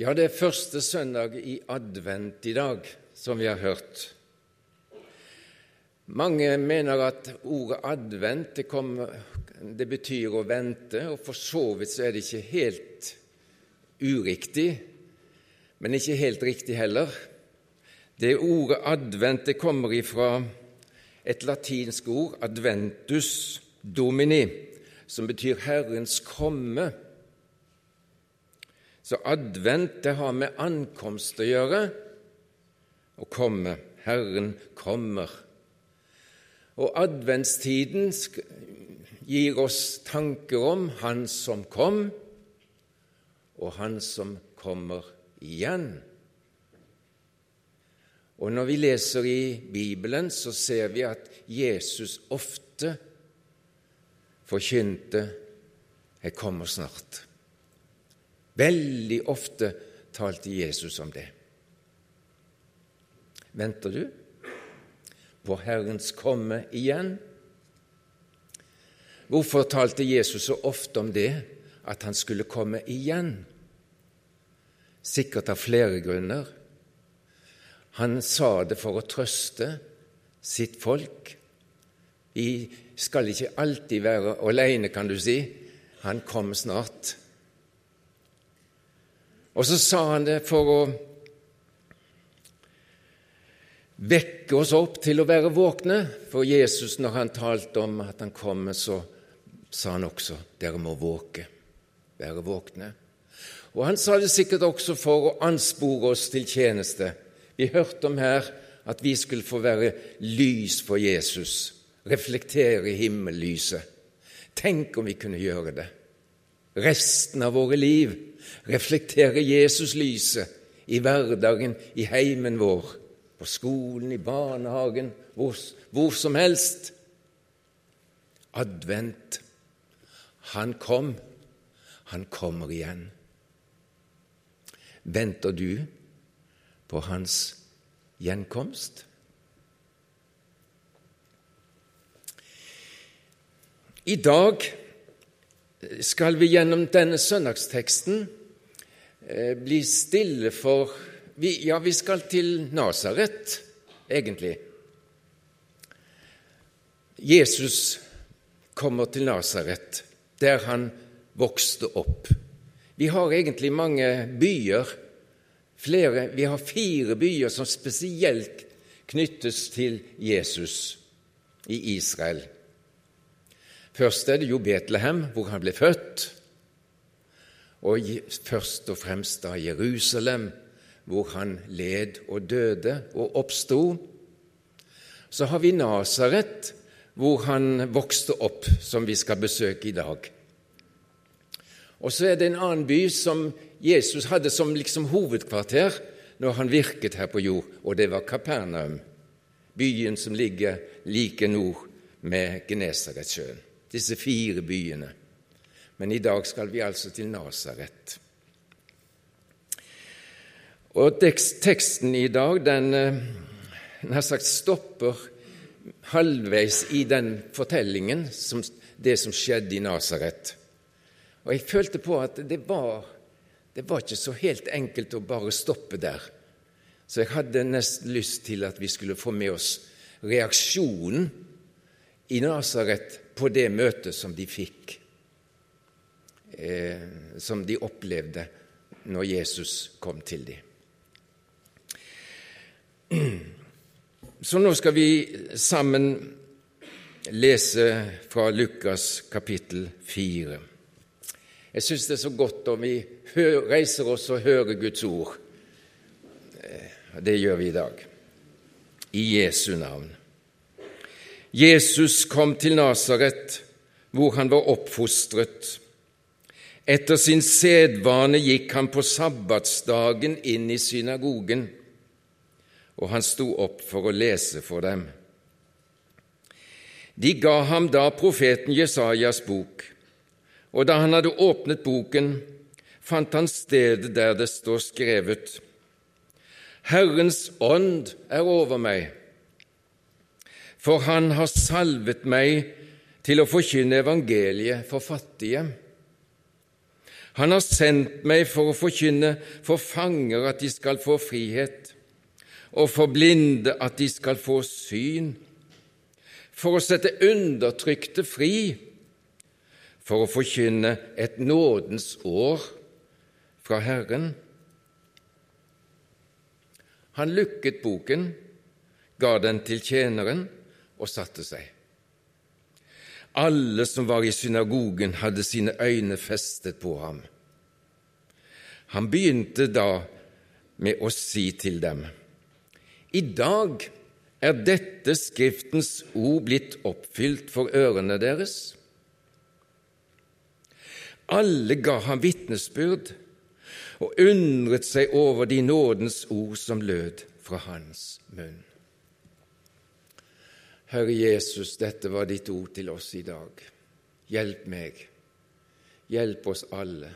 Ja, det er første søndag i advent i dag, som vi har hørt. Mange mener at ordet advent det, kommer, det betyr å vente, og for så vidt så er det ikke helt uriktig, men ikke helt riktig heller. Det ordet advent det kommer ifra et latinsk ord, adventus domini, som betyr Herrens komme. Så advent det har med ankomst å gjøre, å komme. Herren kommer. Og adventstiden gir oss tanker om Han som kom, og Han som kommer igjen. Og når vi leser i Bibelen, så ser vi at Jesus ofte forkynte 'Jeg kommer snart'. Veldig ofte talte Jesus om det. Venter du på Herrens komme igjen? Hvorfor talte Jesus så ofte om det, at han skulle komme igjen? Sikkert av flere grunner. Han sa det for å trøste sitt folk. Vi skal ikke alltid være alene, kan du si. Han kom snart. Og så sa han det for å vekke oss opp til å være våkne. For Jesus, når han talte om at han kommer, så sa han også dere må våke, være våkne. Og han sa det sikkert også for å anspore oss til tjeneste. Vi hørte om her at vi skulle få være lys for Jesus, reflektere himmellyset. Tenk om vi kunne gjøre det. Resten av våre liv reflektere Jesus-lyset i hverdagen, i heimen vår, på skolen, i barnehagen, hvor, hvor som helst. Advent. Han kom. Han kommer igjen. Venter du på hans gjenkomst? I dag skal vi gjennom denne søndagsteksten eh, bli stille for vi, Ja, vi skal til Nasaret, egentlig. Jesus kommer til Nasaret, der han vokste opp. Vi har egentlig mange byer, flere, vi har fire byer som spesielt knyttes til Jesus i Israel. Først er det jo Betlehem, hvor han ble født, og først og fremst da Jerusalem, hvor han led og døde og oppsto. Så har vi Nasaret, hvor han vokste opp, som vi skal besøke i dag. Og så er det en annen by som Jesus hadde som liksom hovedkvarter når han virket her på jord, og det var Kapernaum, byen som ligger like nord med Genesaretsjøen. Disse fire byene. Men i dag skal vi altså til Nasaret. Og teksten i dag den eh, nær sagt stopper halvveis i den fortellingen, som, det som skjedde i Nasaret. Og jeg følte på at det var, det var ikke så helt enkelt å bare stoppe der. Så jeg hadde nesten lyst til at vi skulle få med oss reaksjonen i Nasaret på det møtet som de fikk, eh, som de opplevde når Jesus kom til dem. Så nå skal vi sammen lese fra Lukas kapittel 4. Jeg syns det er så godt om vi reiser oss og hører Guds ord. Eh, det gjør vi i dag. I Jesu navn. Jesus kom til Nasaret, hvor han var oppfostret. Etter sin sedvane gikk han på sabbatsdagen inn i synagogen og han sto opp for å lese for dem. De ga ham da profeten Jesajas bok, og da han hadde åpnet boken, fant han stedet der det står skrevet:" Herrens ånd er over meg, for han har salvet meg til å forkynne evangeliet for fattige. Han har sendt meg for å forkynne for fanger at de skal få frihet, og for blinde at de skal få syn, for å sette undertrykte fri, for å forkynne et nådens år fra Herren. Han lukket boken, ga den til tjeneren og satte seg. Alle som var i synagogen, hadde sine øyne festet på ham. Han begynte da med å si til dem:" I dag er dette Skriftens ord blitt oppfylt for ørene deres. Alle ga ham vitnesbyrd og undret seg over de nådens ord som lød fra hans munn. Herre Jesus, dette var ditt ord til oss i dag. Hjelp meg, hjelp oss alle,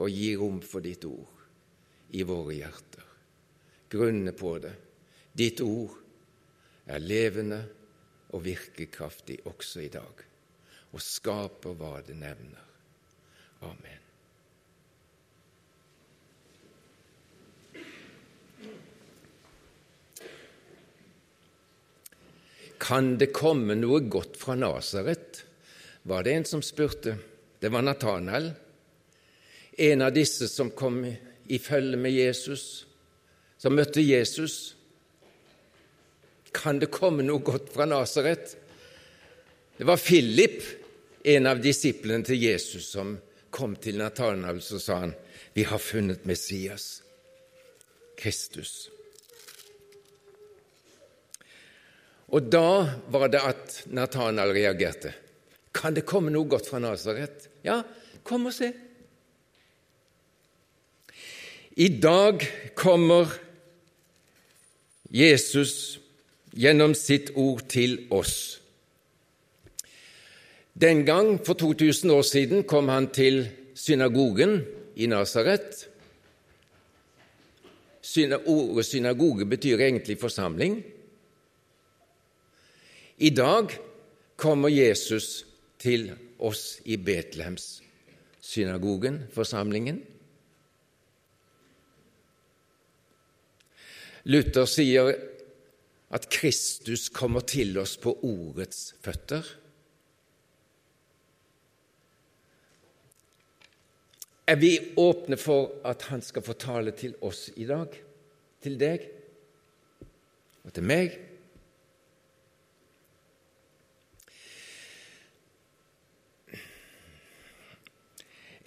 og gi rom for ditt ord i våre hjerter. Grunne på det. Ditt ord er levende og virkekraftig også i dag, og skaper hva det nevner. Amen. Kan det komme noe godt fra Nasaret? var det en som spurte. Det var Nathanael, en av disse som kom i følge med Jesus, som møtte Jesus. Kan det komme noe godt fra Nasaret? Det var Philip, en av disiplene til Jesus, som kom til Nathanael, så sa han, 'Vi har funnet Messias, Kristus'. Og da var det at Nathanael reagerte. Kan det komme noe godt fra Nasaret? Ja, kom og se. I dag kommer Jesus gjennom sitt ord til oss. Den gang, for 2000 år siden, kom han til synagogen i Nasaret. Ordet synagoge betyr egentlig forsamling. I dag kommer Jesus til oss i Betlehems synagogen, forsamlingen. Luther sier at Kristus kommer til oss på ordets føtter. Er vi åpne for at han skal få tale til oss i dag, til deg og til meg?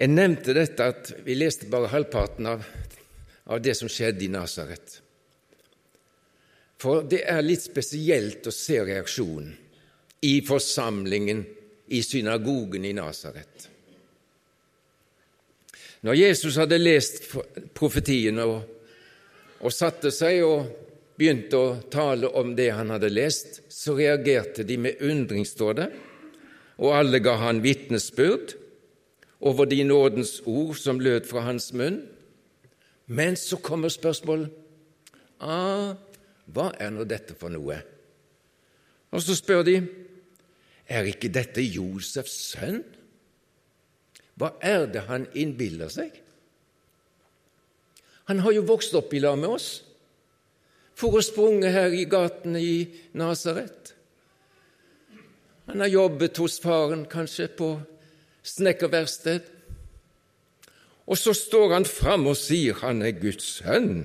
Jeg nevnte dette at vi leste bare halvparten av, av det som skjedde i Nasaret. For det er litt spesielt å se reaksjonen i forsamlingen i synagogen i Nasaret. Når Jesus hadde lest profetien og, og satte seg og begynte å tale om det han hadde lest, så reagerte de med undring, står det, og alle ga han vitnesbyrd over de nådens ord som lød fra hans munn. Men så kommer spørsmålet ah, hva er nå dette for noe? Og så spør de er ikke dette Josefs sønn? Hva er det han innbiller seg? Han har jo vokst opp i lag med oss, for å sprunge her i gatene i Nasaret. Han har jobbet hos faren, kanskje på snekkerverksted. Og så står han fram og sier han er Guds sønn,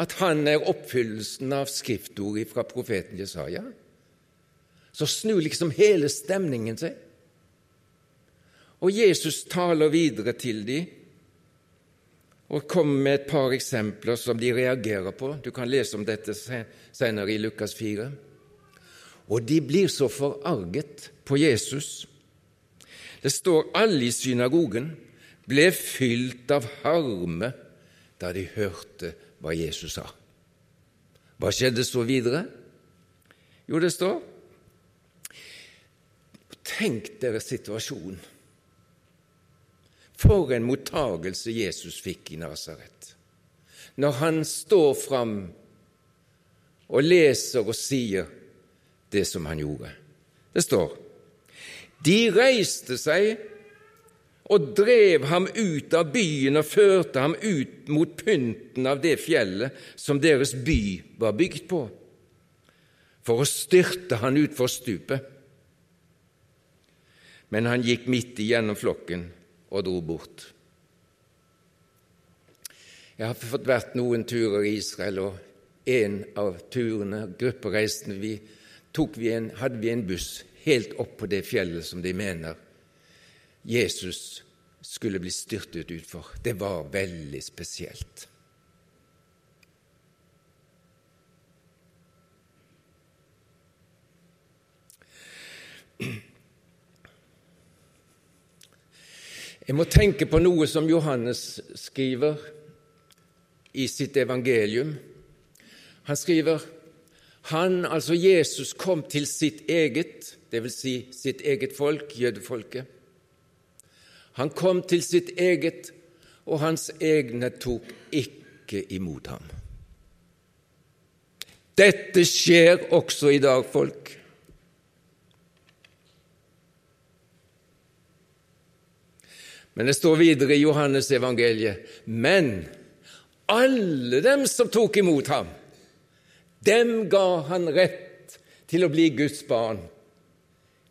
at han er oppfyllelsen av skriftordet fra profeten Jesaja. Så snur liksom hele stemningen seg. Og Jesus taler videre til dem og kommer med et par eksempler som de reagerer på. Du kan lese om dette senere i Lukas 4. Og de blir så forarget på Jesus det står alle i synagogen ble fylt av harme da de hørte hva Jesus sa. Hva skjedde så videre? Jo, det står Tenk dere situasjonen. For en mottagelse Jesus fikk i Nasaret. Når han står fram og leser og sier det som han gjorde. Det står de reiste seg og drev ham ut av byen og førte ham ut mot pynten av det fjellet som deres by var bygd på, for å styrte han utfor stupet. Men han gikk midt igjennom flokken og dro bort. Jeg har fått vært noen turer i Israel, og en av turene, gruppereisene, vi, vi en, hadde vi en buss helt opp på det fjellet som de mener Jesus skulle bli styrtet utfor. Det var veldig spesielt. Jeg må tenke på noe som Johannes skriver i sitt evangelium. Han skriver han, altså Jesus, kom til sitt eget, dvs. Si sitt eget folk, jødefolket. Han kom til sitt eget, og hans egne tok ikke imot ham. Dette skjer også i dag, folk. Men det står videre i Johannes evangeliet men alle dem som tok imot ham, dem ga han rett til å bli Guds barn,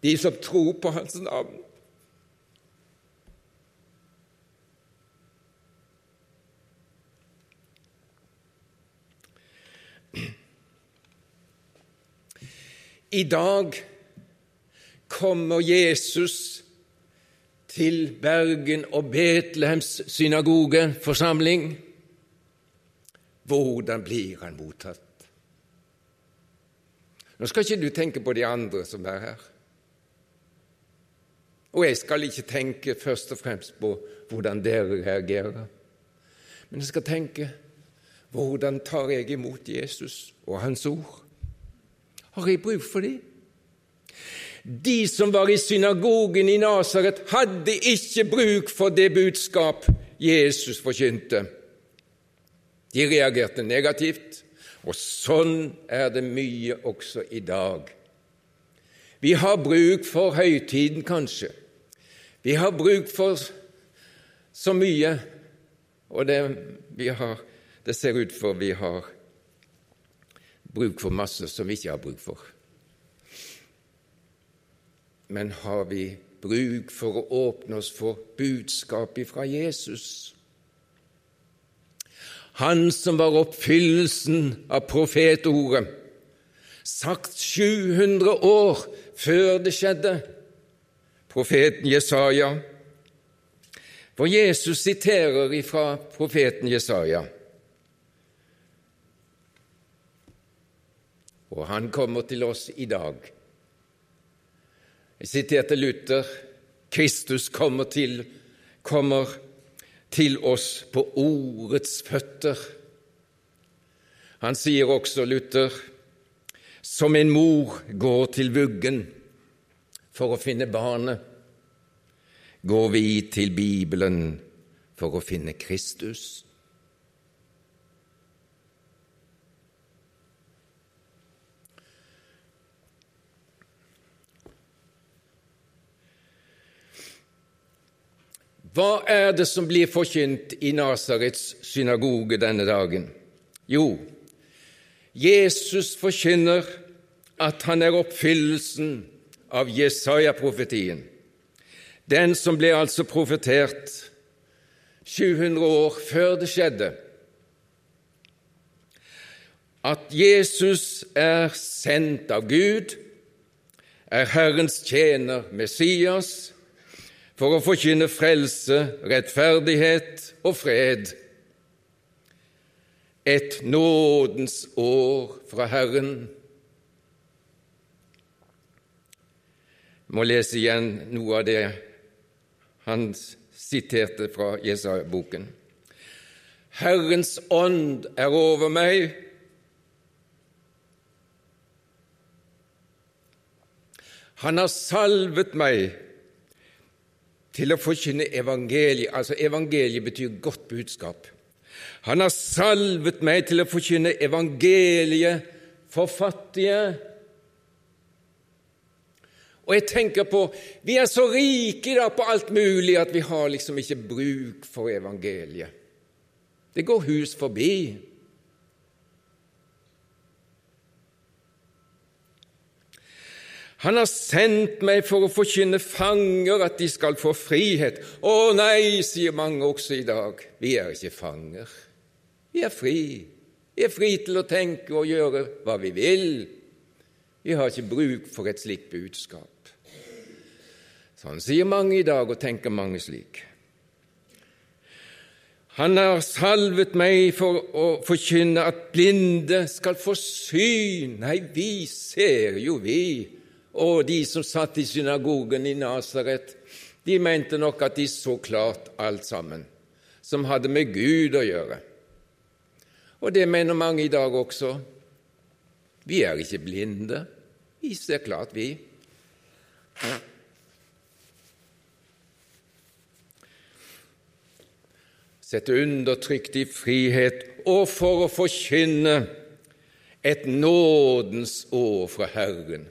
de som tror på hans navn. I dag kommer Jesus til Bergen og Betlehems synagogeforsamling. Hvordan blir han mottatt? Nå skal ikke du tenke på de andre som er her. Og jeg skal ikke tenke først og fremst på hvordan dere reagerer, men jeg skal tenke hvordan tar jeg imot Jesus og Hans ord? Har jeg bruk for dem? De som var i synagogen i Nasaret, hadde ikke bruk for det budskap Jesus forkynte. De reagerte negativt, og sånn er det mye også i dag. Vi har bruk for høytiden, kanskje. Vi har bruk for så mye, og det, har, det ser ut for vi har bruk for masse som vi ikke har bruk for. Men har vi bruk for å åpne oss for budskapet fra Jesus? Han som var oppfyllelsen av profetordet, sagt 700 år før det skjedde, profeten Jesaja. For Jesus siterer ifra profeten Jesaja. og han kommer til oss i dag. Jeg siterte Luther Kristus kommer til, kommer til oss på ordets føtter. Han sier også, Luther, som en mor går til vuggen for å finne barnet, går vi til Bibelen for å finne Kristus. Hva er det som blir forkynt i Nasarets synagoge denne dagen? Jo, Jesus forkynner at han er oppfyllelsen av Jesaja-profetien, den som ble altså profetert 700 år før det skjedde, at Jesus er sendt av Gud, er Herrens tjener Messias, for å forkynne frelse, rettferdighet og fred. Et nådens år fra Herren. Jeg må lese igjen noe av det han siterte fra Jesaja-boken. Herrens ånd er over meg. Han har salvet meg til å forkynne evangeliet. Altså, evangeliet betyr godt budskap. Han har salvet meg til å forkynne evangeliet for fattige Og jeg tenker på Vi er så rike da på alt mulig at vi har liksom ikke bruk for evangeliet. Det går hus forbi. Han har sendt meg for å forkynne fanger at de skal få frihet. Å nei, sier mange også i dag, vi er ikke fanger. Vi er fri. Vi er fri til å tenke og gjøre hva vi vil. Vi har ikke bruk for et slikt budskap. Sånn sier mange i dag, og tenker mange slik. Han har salvet meg for å forkynne at blinde skal få syn. Nei, vi ser jo, vi og de som satt i synagogen i Nasaret, de mente nok at de så klart alt sammen, som hadde med Gud å gjøre. Og det mener mange i dag også. Vi er ikke blinde. Vi ser klart, vi. Sette undertrykt i frihet og for å forkynne et nådens år fra Herren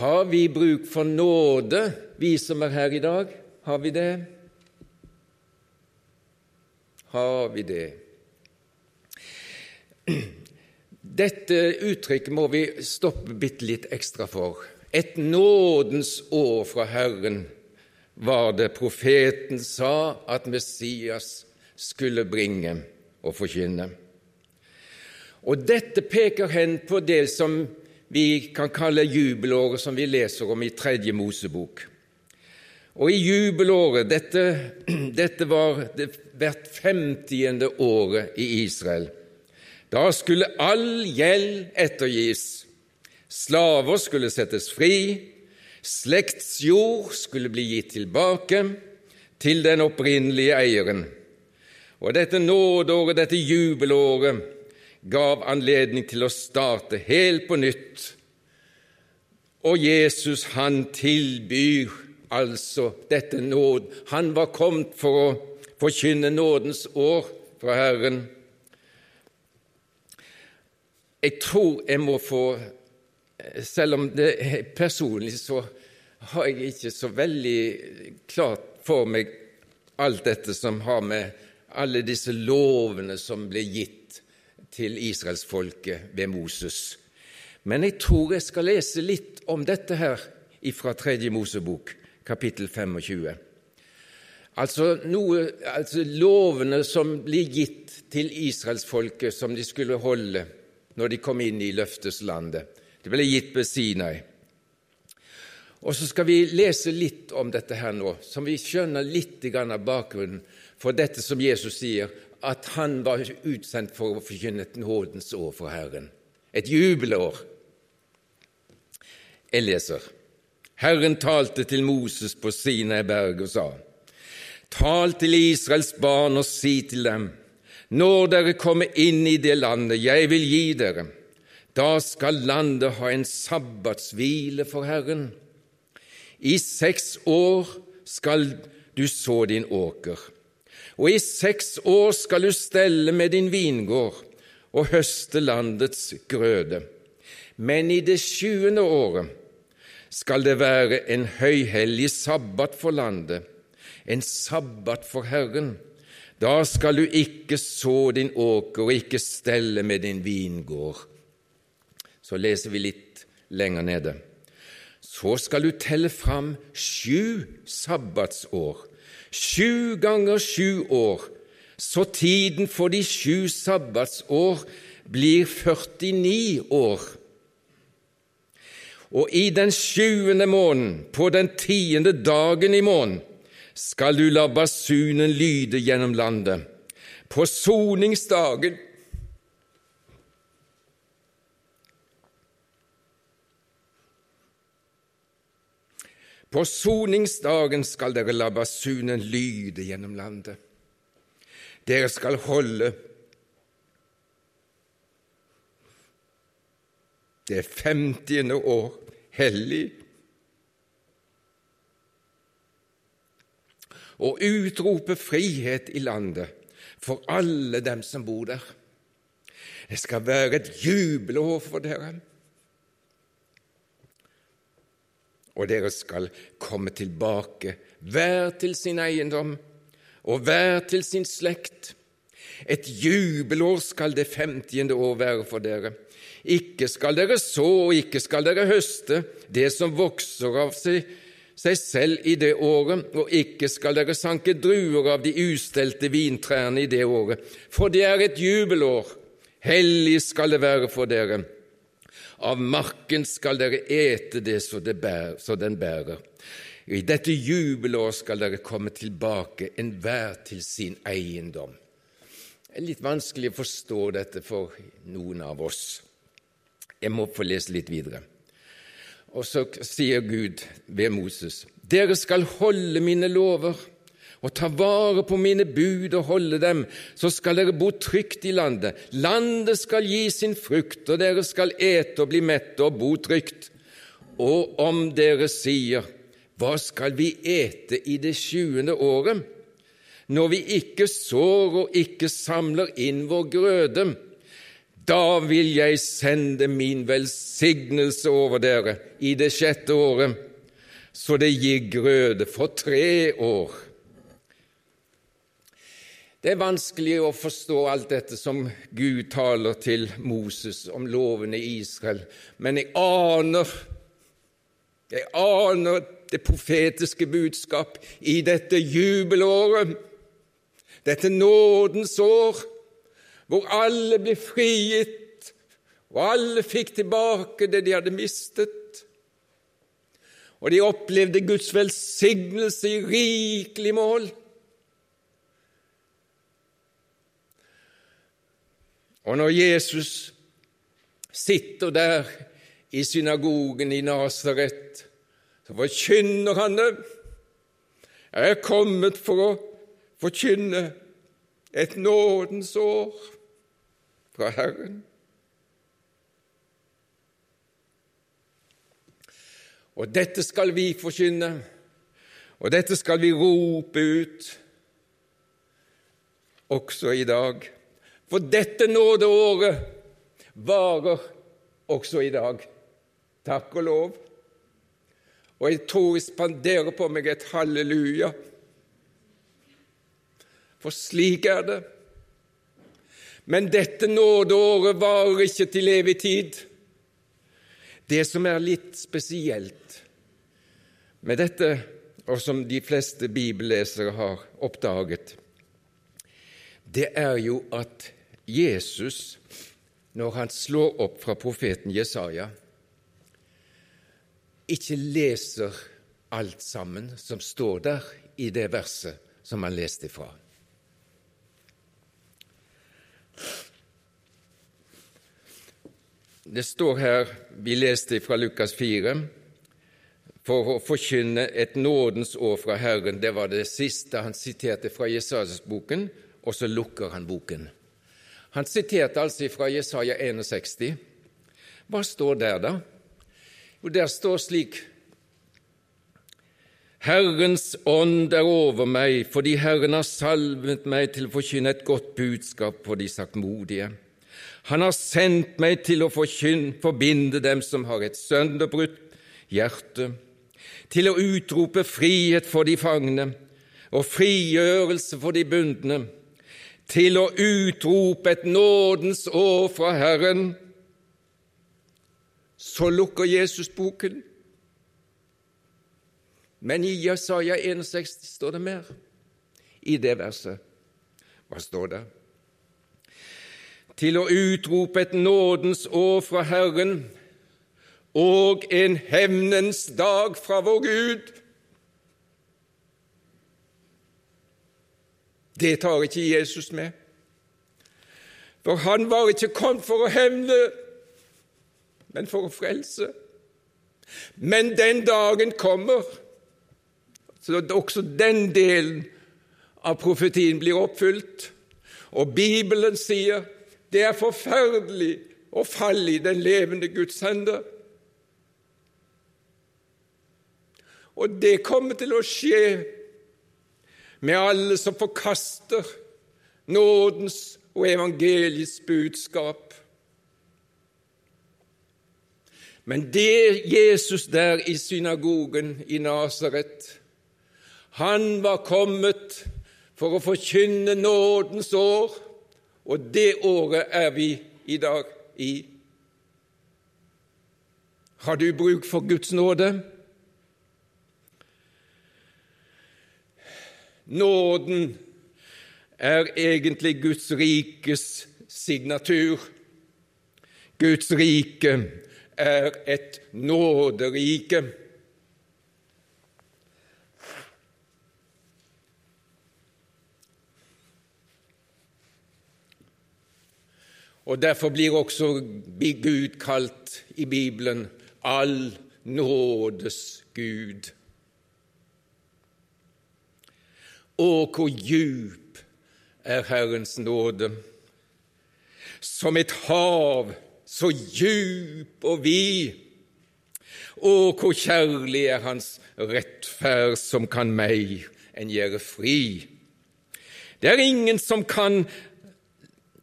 har vi bruk for nåde, vi som er her i dag? Har vi det? Har vi det? Dette uttrykket må vi stoppe bitte litt ekstra for. Et nådens år fra Herren var det profeten sa at Messias skulle bringe og forkynne. Og dette peker hen på det som vi kan kalle jubelåret som vi leser om i Tredje Mosebok. Og i jubelåret Dette, dette var det hvert femtiende året i Israel. Da skulle all gjeld ettergis. Slaver skulle settes fri. Slektsjord skulle bli gitt tilbake til den opprinnelige eieren. Og dette nådeåret, dette jubelåret, gav anledning til å starte helt på nytt. Og Jesus, han tilbyr altså dette nåd. Han var kommet for å forkynne nådens år fra Herren. Jeg tror jeg må få Selv om det er personlig, så har jeg ikke så veldig klart for meg alt dette som har med alle disse lovene som ble gitt til israelsfolket ved Moses. Men jeg tror jeg skal lese litt om dette her fra Tredje Mosebok, kapittel 25. Altså, noe, altså lovene som blir gitt til israelsfolket, som de skulle holde når de kom inn i løfteslandet. Det ble gitt ved Sinai. Og så skal vi lese litt om dette her nå, så vi skjønner litt av bakgrunnen for dette som Jesus sier, at han var utsendt for å forkynne et nådens år for Herren, et jubelår. Jeg leser. Herren talte til Moses på Sinai berg og sa:" Tal til Israels barn og si til dem:" Når dere kommer inn i det landet jeg vil gi dere, da skal landet ha en sabbatshvile for Herren. I seks år skal du så din åker og i seks år skal du stelle med din vingård og høste landets grøde. Men i det sjuende året skal det være en høyhellig sabbat for landet, en sabbat for Herren. Da skal du ikke så din åker og ikke stelle med din vingård. Så leser vi litt lenger nede. Så skal du telle fram sju sabbatsår Sju ganger sju år, så tiden for de sju sabbatsår blir 49 år. Og i den sjuende måneden, på den tiende dagen i måneden, skal du la basunen lyde gjennom landet. På soningsdagen På soningsdagen skal dere la basunen lyde gjennom landet. Dere skal holde det femtiende år hellig og utrope frihet i landet for alle dem som bor der. Det skal være et jubelår for dere. og dere skal komme tilbake, hver til sin eiendom og hver til sin slekt. Et jubelår skal det femtiende år være for dere. Ikke skal dere så, og ikke skal dere høste det som vokser av seg, seg selv i det året, og ikke skal dere sanke druer av de ustelte vintrærne i det året, for det er et jubelår. Hellig skal det være for dere. Av marken skal dere ete det så, det bærer, så den bærer. I dette jubelår skal dere komme tilbake, enhver til sin eiendom. Det er litt vanskelig å forstå dette for noen av oss. Jeg må få lese litt videre. Og så sier Gud ved Moses.: Dere skal holde mine lover og ta vare på mine bud og holde dem, så skal dere bo trygt i landet. Landet skal gi sin frukt, og dere skal ete og bli mette og bo trygt. Og om dere sier, hva skal vi ete i det sjuende året, når vi ikke sår og ikke samler inn vår grøde? Da vil jeg sende min velsignelse over dere i det sjette året, så det gir grøde for tre år. Det er vanskelig å forstå alt dette som Gud taler til Moses om lovene i Israel, men jeg aner jeg aner det profetiske budskap i dette jubelåret, dette nådens år, hvor alle ble frigitt, og alle fikk tilbake det de hadde mistet. Og de opplevde Guds velsignelse i rikelig mål. Og når Jesus sitter der i synagogen i Nasaret, så forkynner han det. Jeg er kommet for å forkynne et nådens år fra Herren. Og dette skal vi forkynne, og dette skal vi rope ut også i dag. For dette nådeåret varer også i dag. Takk og lov. Og jeg tror jeg spanderer på meg et halleluja. For slik er det. Men dette nådeåret varer ikke til evig tid. Det som er litt spesielt med dette, og som de fleste bibellesere har oppdaget, det er jo at Jesus, når han slår opp fra profeten Jesaja, ikke leser alt sammen som står der i det verset som han leste ifra. Det står her, vi leste fra Lukas 4, for å forkynne et nådens år fra Herren. Det var det siste han siterte fra Jesajas-boken, og så lukker han boken. Han siterte altså fra Jesaja 61. Hva står der, da? Jo, der står slik Herrens ånd er over meg, fordi Herren har salvet meg til å forkynne et godt budskap for de saktmodige. Han har sendt meg til å forkynne, forbinde dem som har et sønderbrutt hjerte, til å utrope frihet for de fangne og frigjørelse for de bundne, til å utrope et nådens år fra Herren, så lukker Jesus boken. Men i Jesaja 61 står det mer i det verset. Hva står det? Til å utrope et nådens år fra Herren og en hevnens dag fra vår Gud. Det tar ikke Jesus med. For han var ikke kommet for å hevne, men for å frelse. Men den dagen kommer, så også den delen av profetien blir oppfylt. Og Bibelen sier det er forferdelig å falle i den levende Guds hender. Og det kommer til å skje med alle som forkaster nådens og evangeliets budskap. Men det Jesus der i synagogen i Nasaret, han var kommet for å forkynne nådens år, og det året er vi i dag i. Har du bruk for Guds nåde? Nåden er egentlig Guds rikes signatur. Guds rike er et nåderike. Og Derfor blir også Gud kalt i Bibelen all nådes Gud. Å, hvor djup er Herrens nåde! Som et hav, så djup og vid. Å, hvor kjærlig er Hans rettferd, som kan meg enn gjøre fri. Det er ingen som kan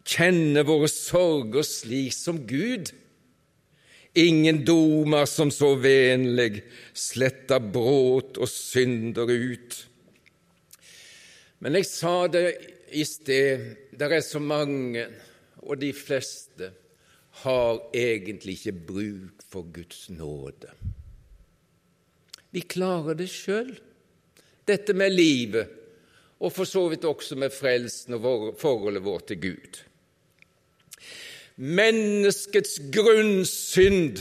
kjenne våre sorger slik som Gud. Ingen domer som så vennlig sletter bråt og synder ut. Men jeg sa det i sted, det er så mange, og de fleste har egentlig ikke bruk for Guds nåde. Vi klarer det sjøl, dette med livet, og for så vidt også med frelsen og forholdet vårt til Gud. Menneskets grunnsynd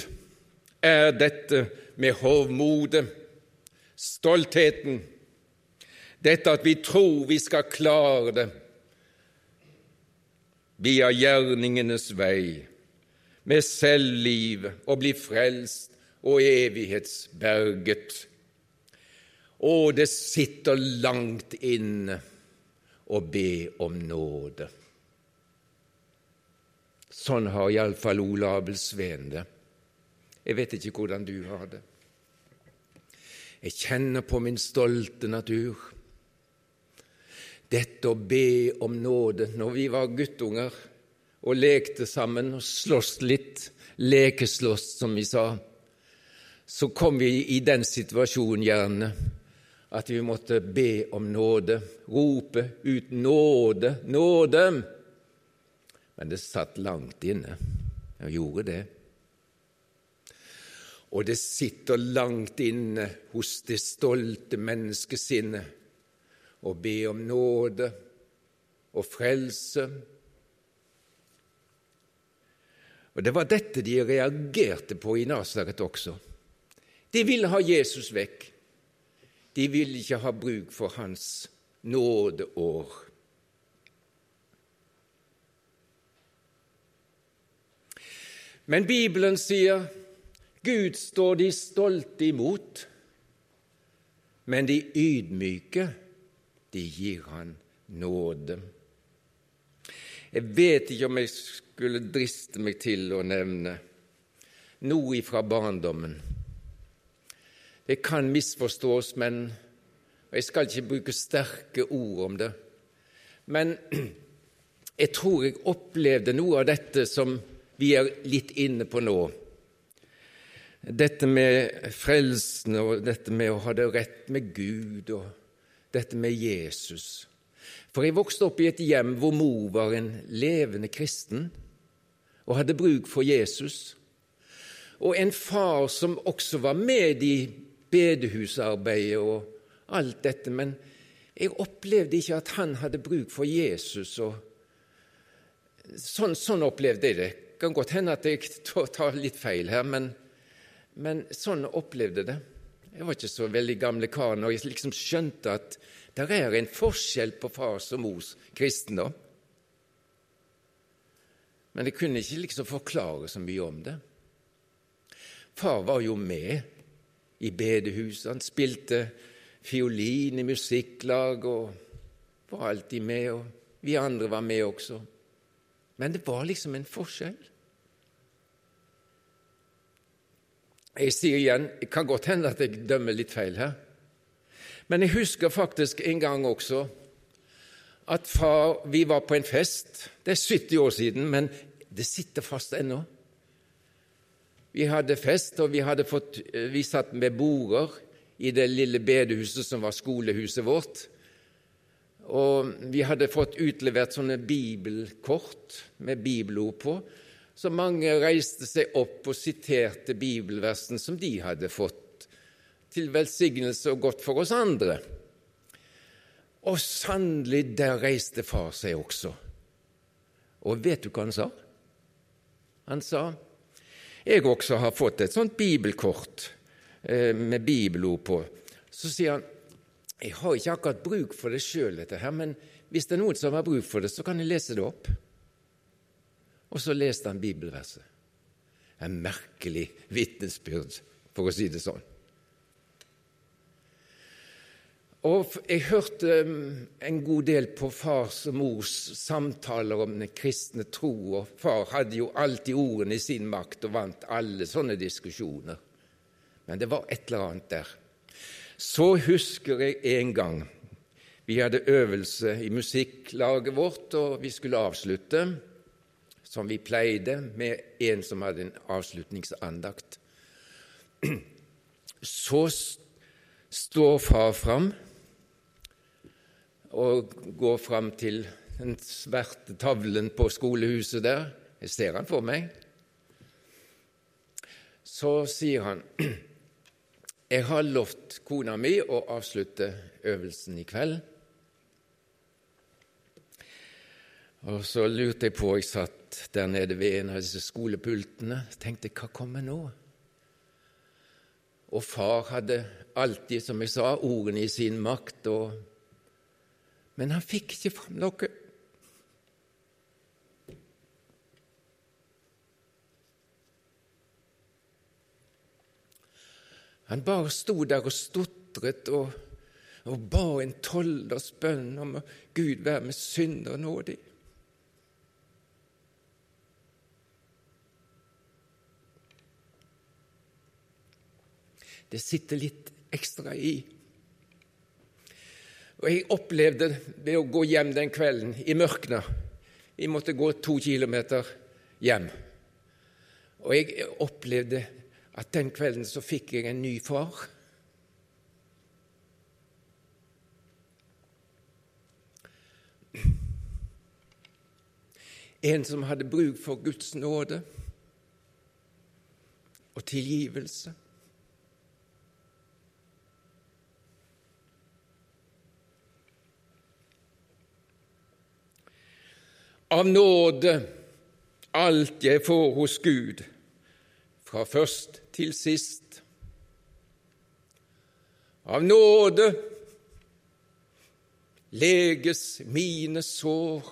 er dette med hovmodet, stoltheten, dette at vi tror vi skal klare det via gjerningenes vei, med selvlivet, og bli frelst og evighetsberget. Å, det sitter langt inne å be om nåde. Sånn har iallfall Ola Abel Sveen det. Jeg vet ikke hvordan du har det. Jeg kjenner på min stolte natur dette å be om nåde når vi var guttunger og lekte sammen og sloss litt, lekeslåss, som vi sa, så kom vi i den situasjonen gjerne at vi måtte be om nåde, rope ut 'nåde, nåde'. Men det satt langt inne og gjorde det. Og det sitter langt inne hos det stolte menneskesinnet og be om nåde og frelse. Og Det var dette de reagerte på i Nasaret også. De ville ha Jesus vekk. De ville ikke ha bruk for hans nådeår. Men Bibelen sier Gud står de stolte imot, men de ydmyke de gir han nåde. Jeg vet ikke om jeg skulle driste meg til å nevne noe ifra barndommen. Det kan misforstås, men jeg skal ikke bruke sterke ord om det. Men jeg tror jeg opplevde noe av dette som vi er litt inne på nå. Dette med frelsen og dette med å ha det rett med Gud og dette med Jesus. For jeg vokste opp i et hjem hvor mor var en levende kristen og hadde bruk for Jesus, og en far som også var med i bedehusarbeidet og alt dette, men jeg opplevde ikke at han hadde bruk for Jesus. og Sånn, sånn opplevde jeg det. Kan godt hende at jeg tar litt feil her, men, men sånn opplevde jeg det. Jeg var ikke så veldig gamle kar når jeg liksom skjønte at det er en forskjell på fars og mors kristendom. Men jeg kunne ikke liksom forklare så mye om det. Far var jo med i bedehuset. Han spilte fiolin i musikklag og var alltid med, og vi andre var med også. Men det var liksom en forskjell. Jeg sier igjen, det kan godt hende at jeg dømmer litt feil her, men jeg husker faktisk en gang også at far Vi var på en fest. Det er 70 år siden, men det sitter fast ennå. Vi hadde fest, og vi, hadde fått, eh, vi satt med border i det lille bedehuset som var skolehuset vårt. Og vi hadde fått utlevert sånne bibelkort med bibelord på, så mange reiste seg opp og siterte bibelversen som de hadde fått, til velsignelse og godt for oss andre. Og sannelig, der reiste far seg også. Og vet du hva han sa? Han sa jeg også har fått et sånt bibelkort eh, med bibelord på. Så sier han jeg har ikke akkurat bruk for det sjøl, men hvis det er noen som har bruk for det, så kan jeg lese det opp. Og så leste han bibelverset. En merkelig vitnesbyrd, for å si det sånn. Og jeg hørte um, en god del på fars og mors samtaler om den kristne tro, og far hadde jo alltid ordene i sin makt og vant alle sånne diskusjoner. Men det var et eller annet der. Så husker jeg en gang vi hadde øvelse i musikklaget vårt, og vi skulle avslutte, som vi pleide, med en som hadde en avslutningsandakt. Så står far fram og går fram til den svarte tavlen på skolehuset der. Jeg ser han for meg. Så sier han jeg har lovt kona mi å avslutte øvelsen i kveld. Og så lurte jeg på Jeg satt der nede ved en av disse skolepultene tenkte hva kommer nå? Og far hadde alltid, som jeg sa, ordene i sin makt. og men han fikk ikke fram noe. Han bare sto der og stotret og, og ba en tolders bønn om å Gud være med synder nådig. Det sitter litt ekstra i og jeg opplevde ved å gå hjem den kvelden i mørkene Vi måtte gå to kilometer hjem. Og jeg opplevde at den kvelden så fikk jeg en ny far. En som hadde bruk for Guds nåde og tilgivelse. av nåde alt jeg får hos Gud, fra først til sist. Av nåde leges mine sår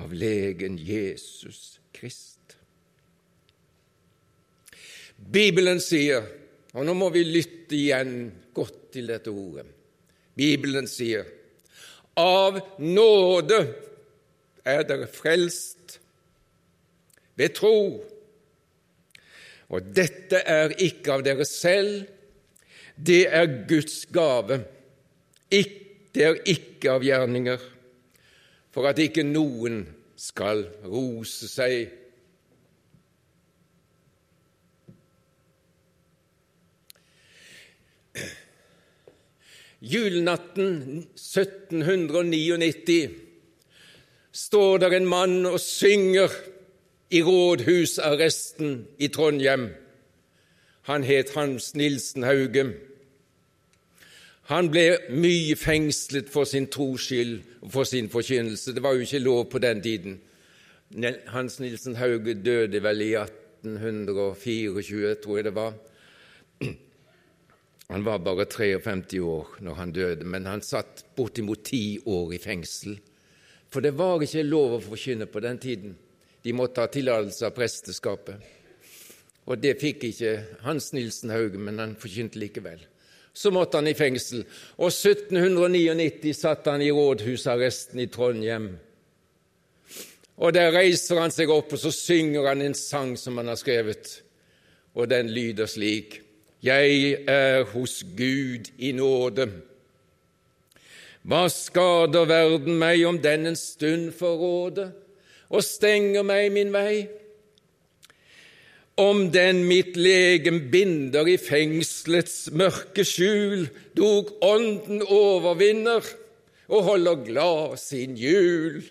av legen Jesus Krist. Bibelen sier, og nå må vi lytte igjen godt til dette ordet Bibelen sier av nåde er dere frelst ved tro. Og dette er ikke av dere selv, det er Guds gave. Det er ikke av gjerninger, for at ikke noen skal rose seg. Julenatten 1799 står der en mann og synger i rådhusarresten i Trondheim. Han het Hans Nilsen Hauge. Han ble mye fengslet for sin tros og for sin forkynnelse. Det var jo ikke lov på den tiden. Hans Nilsen Hauge døde vel i 1824, tror jeg det var. Han var bare 53 år når han døde, men han satt bortimot ti år i fengsel for det var ikke lov å forkynne på den tiden. De måtte ha tillatelse av presteskapet. Og det fikk ikke Hans Nilsen Hauge, men han forkynte likevel. Så måtte han i fengsel, og 1799 satt han i rådhusarresten i Trondheim. Og der reiser han seg opp, og så synger han en sang som han har skrevet, og den lyder slik:" Jeg er hos Gud i nåde hva skader verden meg om den en stund får råde og stenger meg min vei? om den mitt legem binder i fengselets mørke skjul, dog ånden overvinner og holder glad sin jul.